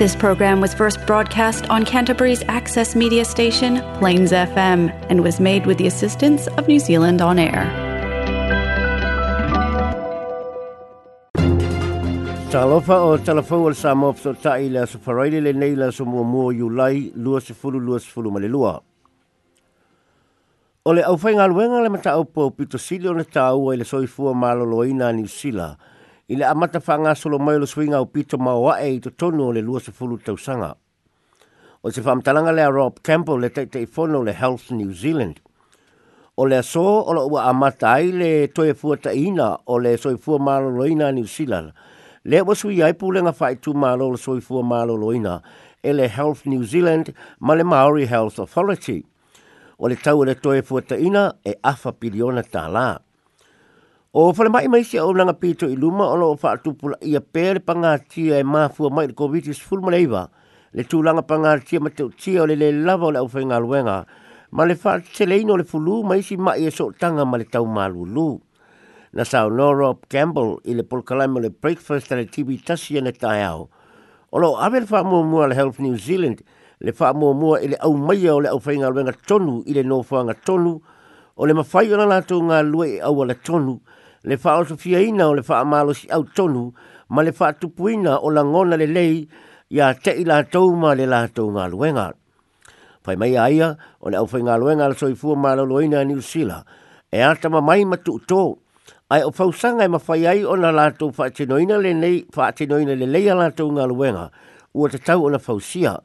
This program was first broadcast on Canterbury's access media station, Plains FM, and was made with the assistance of New Zealand On Air. Talofa o sa mo ta so faraile le so mo mo yu lai lua se fulu lua se fulu male lua. O le au luenga le mata au pito na soifua ni i amata whanga solo mai lo swinga o pito maua e i to tonu o le lua se fulu tausanga. O se whamtalanga lea Rob Campbell le teite i fono le Health New Zealand. O le so o la ua amata ai le toia fua ina o le soi fua malo loina New Zealand. Le wa sui ai pūlenga whai tū malo le soi fua malo loina e le Health New Zealand ma le Maori Health Authority. O le tau e le toia fua ina e afa piliona ta laa. O whale mai mai sia o langa pito i luma o loo wha tupula i a pere pangatia e mafu mai le COVID-19 fulmaleiva le tūlanga pangatia ma te utia o le le lava o le auwhainga luenga ma le wha te le fulu mai si mai e so tanga ma le tau malulu. Na sa no Rob Campbell i le polkalaima le breakfast le TV tasi ane taiao au. O loo awe le wha mua le help New Zealand le wha mua mua i au mai o le auwhainga luenga tonu i le nofuanga tonu o le mawhai o na lātou lue e au ala tonu le whaosofia ina o le wha amalosi au tonu, ma le wha tupuina o la ngona le lei, ia te i tau ma le la tau ngā luenga. Pai mai aia, o le au whai ngā luenga la soi fua mālo loina a New Zealand, e ata ma mai matu tu ai o fausanga e ma whai ai o na la tau wha atinoina le nei, wha atinoina le lei a la tau ngā luenga, ua te tau o na fausia,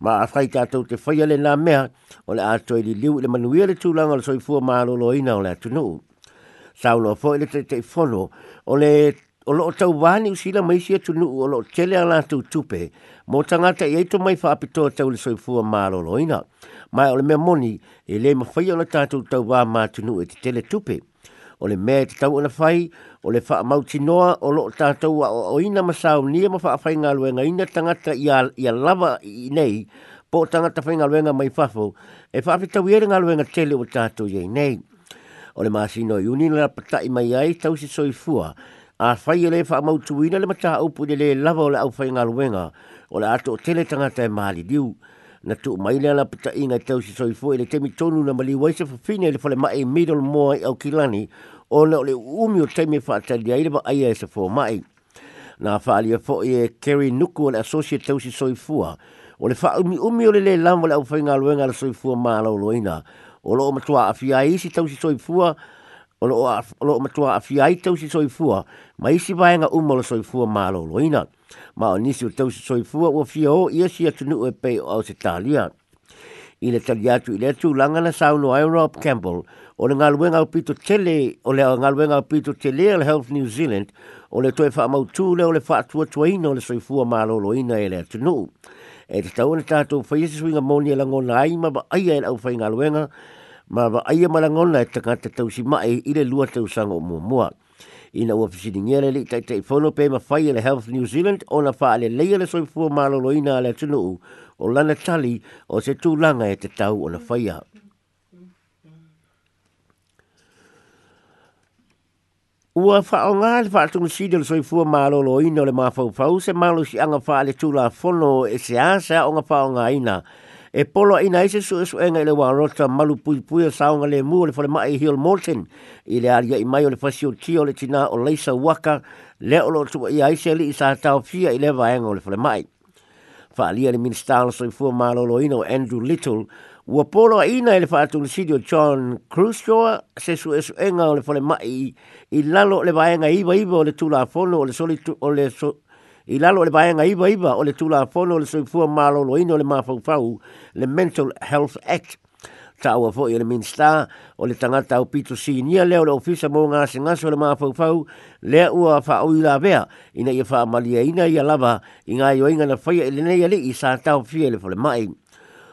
ma a whai tātou te whai ale nā mea, o le ato e li liu le manuia le tūlanga la soi fua mālo loina o le atunuu saulo fo ile te te folo ole o lo tau wani usila mai sia tunu o lo tele ala tu tupe mo tanga te ye to mai fa apito te ul soi fu ma lo loina mai ole me moni ele ma fai ona ta tu tau wa ma tunu e te tele tupe ole me te tau ona fai ole fa mau noa o lo ta tau wa oina ma sau ni ma fa fai nga lo nga ina tanga ta ia ia lava i nei po tanga ta fai nga lo nga mai fa fo e fa apito wi nga lo nga tele o ta tu ye nei o le masino i unina la i mai ai tau si soifua a whai ele wha amautu ina le mataha upu le le lava o le au whai luenga o le ato o tele tangata e maali diu na tu mai le la patai ngai tau si soifua i le temi tonu na mali waisa fafine fine le whale mai middle moa i au kilani o le o umi o temi e wha atalia i le wa aia e sa fō mai na wha alia fo i e Kerry Nuku o le associate tau si soifua o le wha umi umi o le le lava o le au whai ngā luenga le soifua maa lau o loo matua a fia isi tau si soifua, o loo matua a fia i tau si soifua, ma isi vaenga umo la soifua ma lo loina, ma o nisi o tau si soifua o fia o ia si atunu e pei o au se talia. I le tali i le atu langa na saulo ai Rob Campbell, o le ngaluenga o pito tele, o le ngaluenga o pito tele al Health New Zealand, o le toi wha le o le wha atua tuaina o le soifua ma lo loina e le atunu e te tau na tātou whai esu inga mōni e langona ai ma ba aia e au whai ngā luenga ma ba aia ma langona e taka te tau si mae i le lua tau sanga o mua mua. I na uafisi ni ngere li tai tai whono pe ma whai e le Health New Zealand o na whaale leia le soifua malolo ina le tunu u o lana tali o se tūlanga e te tau o na whai Ua whaonga le whaatungu sida le soi fua mālolo ino le mafaufau se mālo si anga wha le tūla fono e se asa o nga whaonga ina. E polo ina se su e suenga i le wārota malu pui pui a saonga le mua le whale mai hiol morten i le aria i mai o le whasio tio le tina o leisa waka le olo tua i aise li i sa tau fia i le vaenga o le whale mai. Whaalia le minister le soi fua mālolo ino Andrew Little Ua polo a ina ele fatu le sidio John Cruzshaw, se su esu enga o le fale mai i lalo le vaenga iwa iwa o le tula a fono o le soli tu, o le so, i lalo le vaenga iwa iwa o le tula a fono o le soli fua malo lo ino le mafaufau le Mental Health Act. Ta ua fo i le minsta o le tangata o pito si nia leo le ofisa mo ngā se ngaso le mafaufau le ua fa au ila vea ina i fa amalia ina i alaba i ngā yo inga na faya i le nei ali i sa tau fie le fale mai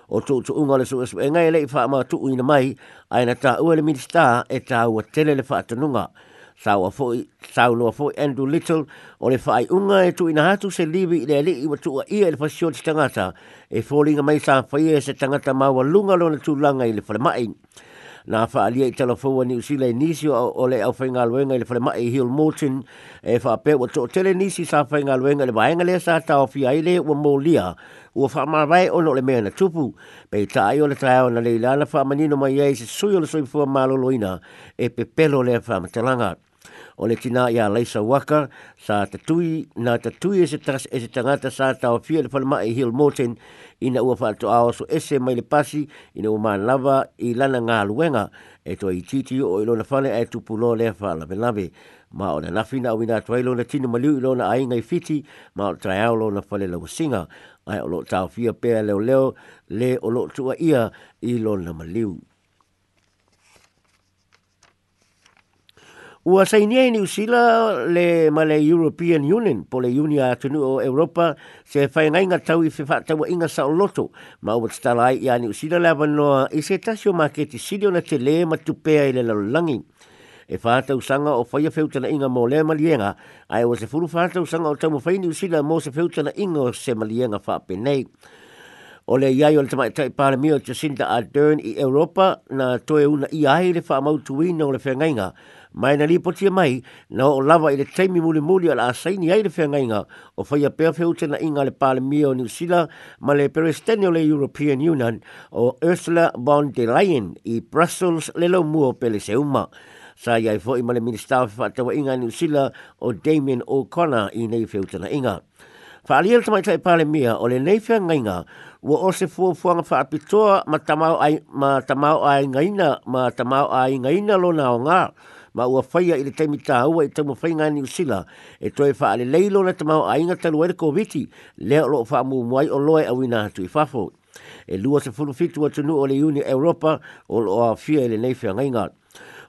o tu tu unga le su su e ngai le fa ma tu ina mai ai na ta ua le minista e ta ua tele le fa tununga sa ua fo sa lo fo andu little o le fa ai unga e tu ina hatu se libi le le i tu a ia le fasio tangata e folinga mai sa fa ye se tangata maua lunga lo na tu langa i le fa mai na fa ali e tala ni usi le nisi o ole au fainga luenga le fale mai hil motion e fa pe o to tele nisi sa fainga luenga le vainga le sa ta ofi ai le o mo lia o fa ma vai o no le mea na tupu pe ta ai ole tra ona le lana fa manino mai ai se suyo le soi fo ma loina e pe pelo le fa ma telanga o le kina ia laisa waka sa tatui na tatui e se tras e se tangata sa tau fia le palama e hil moten ina ua whaato ao so ese mai le pasi ina ua maan lava i lana ngā luenga e toa i titi o ilona whane e tupulo lea wha lave lave ma o na nafi na uina atuai lona tina maliu ilona a ingai fiti ma o trai au lona whale lawa singa ai o lo tau fia pēr leo leo le o lo tua ia ilona maliu. Ua sainia i usila le male European Union, po le unia atunu o Europa, se whae ngai ngā tau i whewhātau inga sa o loto, ma ua stalai i a Niusila le avanoa i se tasio maketi sirio na te le matupea i le lalolangi. E whātau sanga o whaia whewtana inga mō le malienga, ai o se furu whātau sanga o tau mo whai Niusila mō se whewtana inga o se malienga whāpe nei. O le iai o le tamai tai pāremio Jacinda Ardern i Europa, na toe una i aere whaamautuina o le whengainga, mai na lipo tia e mai na o lava i le teimi muli muli ala asaini ai le whiangainga o whaia pia whiu tena inga le pale mio New Zealand ma le perestenio le European Union o Ursula von der Leyen i Brussels le lo muo pele se uma. Sa iai fo i ma le minister of Fatawa Inga New Zealand o Damien O'Connor i nei whiu tena inga. Fa aliel tamai tai e pale mia o le nei whiangainga wa o se fua fuanga wha apitoa ma tamau ai, ma ai ngaina ma tamau ai ngaina lo nao ngaa ma ua faia i le taimita aua i taumafaiga ani usila e toe faalelei lona tamao aiga talu ai le koviti lea o loo faamuamua ai o loa e auina atu i fafo e lua sefulufitu atunuu o le uni europa o loo aofia i lenei feagaiga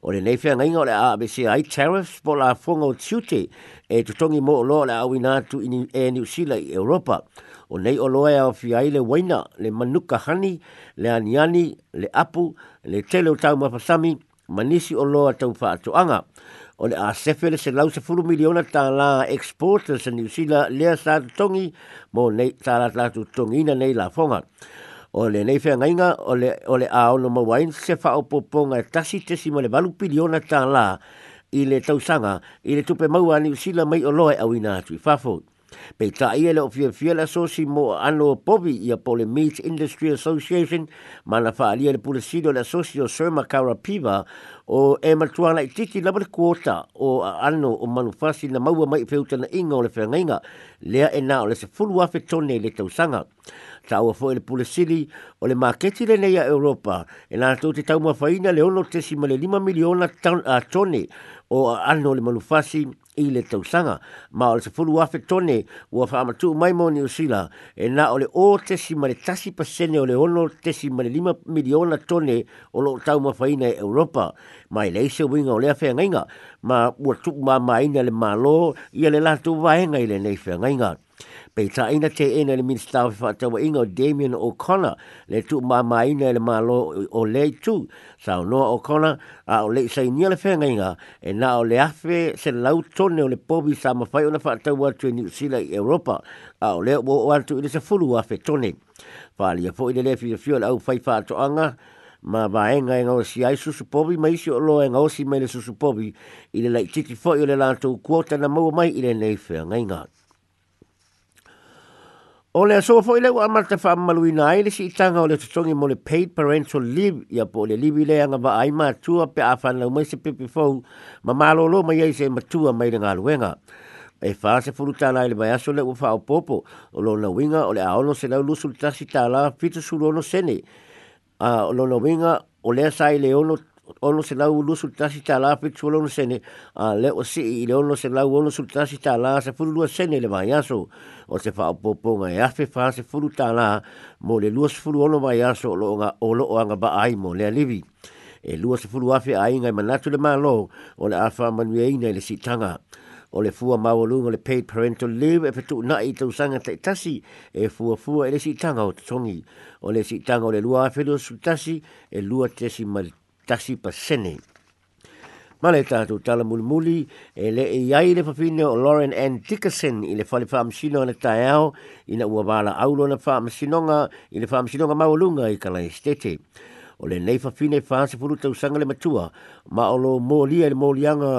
o lenei feagaiga o le aabc ai tariffs po la afoga o tiute e totogi mo o loa o le auina atu e niusila i europa o nei o loa e aofia ai le waina le manuka hani le aniani le apu le tele o taumafasami manisi o loa tau whaatoanga. O le a sefele se lau se furu miliona tā la exporters in New Zealand lea sa tongi mō nei tā la tātu tongina nei la fonga. O le nei whea ngainga, o le, o le a ono ma wain se whaopoponga tasi tesi mo le balu piliona tā la i le tausanga i le tupe maua New Zealand mai o loa e au ina atu i whafou. Pe ta ia le ofia fiela so si mo ano povi ia pole Meat Industry Association ma na faa lia le pule sido le asosio Surma Karapiva o e matuana i titi labale kuota o ano o manufasi na maua mai feuta na inga o le whengainga lea e na o le se fulu afe tone le tausanga tawa fo le pule sili o le maketi le nei a Europa e nā tō te tau mawhaina le ono te sima le lima miliona tone o ano le malufasi i le tausanga ma o le se fulu afe tone ua whaamatu mai mo ni usila e nā o le o te sima le tasi pasene o le ono te sima le lima miliona tone o lo tau mawhaina e Europa ma i leise winga o le afe ngainga ma ua tuku ma maina le malo i le lātou vaenga i le nei whaingai ngā Pe ta ina te ena le minister of whātawa inga o Damien O'Connor le tu māma ina le mālo o le tu. Sa o noa O'Connor a o le sa inia le whenga inga e na o le afe se lau tone o le pobi sa mawhai o na whātawa atu e New Zealand i Europa a o le o o atu ina se fulu afe tone. Whāli a fōi le le fia fio le au whai whātoanga ma vaenga e ngosi ai susu pobi ma isi o loa e ngosi mai le susu pobi i le lai titi fōi o le lātou kuota na maua mai i le neifea ngai ngātu. O le aso fo ile wa te fa malui na ile si tanga o le tsongi mo le paid parental leave ya po le leave ile anga ba ai ma tu a pe afa na mo se pe pe fo ma malo lo ma yese ma tu a mai nga luenga e fa se fu ta na ile ba aso le fa o popo o lo na winga o le a ono se na lu sul ta si ta la fitu su lo no sene a lo na winga o le sa ile ono ono se lau lusu tasi ta la pitu lono sene a le o si i le ono se lau ono su tasi ta la se furu lua sene le mai aso o se fa po po ma ya fe fa se furu ta la mo le lua se furu ono mai aso lo nga o lo anga ba ai mo le alivi e lua se furu afi ai ngai manatu le malo o le afa manu e ina le sitanga o le fua mawalunga le paid parental leave e fetu na i tau sanga te tasi e fua fua e le sitanga o te tongi o le sitanga o le lua afi lua su tasi e lua tesi mali tasi pasene. Ma le tātou tala mulimuli e le e iai le papine o Lauren Ann Dickerson i le whale whaamsino ana tae au i na ua wala aulo na whaamsinonga i le whaamsinonga maulunga i kala estete. O le nei whapine whaase puru tau sanga le matua ma o lo mōlia le mōlianga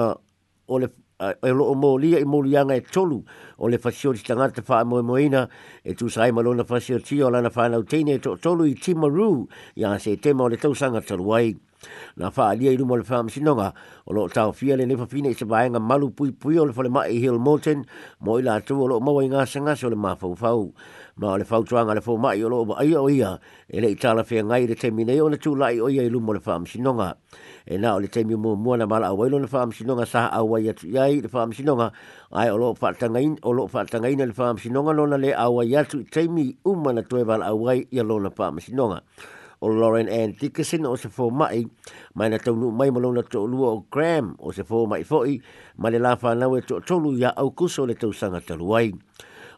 o le e lo mo lia i mo lianga e tolu o le fasio di tanga te faa moe moeina e tu sai malo na fasio tio lana whanau teine e to tolu i Timaru i anse e tema o le tausanga taluai na fa ali i rumo le fam sinonga o lo tau fia le nefa fine se vaenga malu pui pui o le fole mai hill molten mo i tu o lo mawa inga senga so le ma fau fau ma le fau tuanga le fau mai o lo ba ia o ia e le itala fia ngai de temi nei o tu lai o ia i rumo fam sinonga e na o le temi mua mua na mala awailo le fam sinonga saha awai atu ai le fam sinonga ai o lo tanga in o lo tanga in le fam sinonga lona le a awai atu temi umana tuwe vala awai ia lona fam sinonga sinonga o Lauren Ann Dickerson o se fō mai, mai na taunu mai malona tō lua o Graham o se fō mai fōi, mai le la whanau e tō tōlu ia au kuso le tau sanga talu ai.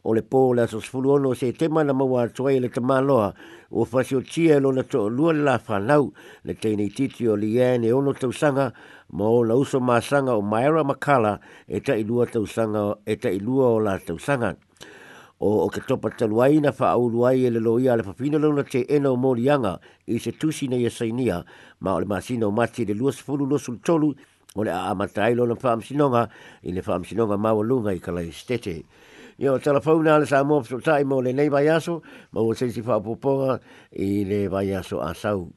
O le pō le aso sifulu ono se te mana maua atuai le te māloa o whasio tia lo na tō lua le la whanau le teinei titi o Leanne e ono tau sanga ma o na uso māsanga o Myra Makala e ta lua tau sanga e ta ilua o la tau sanga o o ke topa talu ai na fa au ruai e le loia le papina lau na te ena o morianga i se tusi na iasainia e ma o le masina o mati le lua sefulu lua sultolu o le a amatailo na faamasinoga i le faamasinoga maualuga i kalai stete ia o telefona le sa mo fesotai mo lenei vaiaso ma ua seisi faapoopoga i le vaiaso asau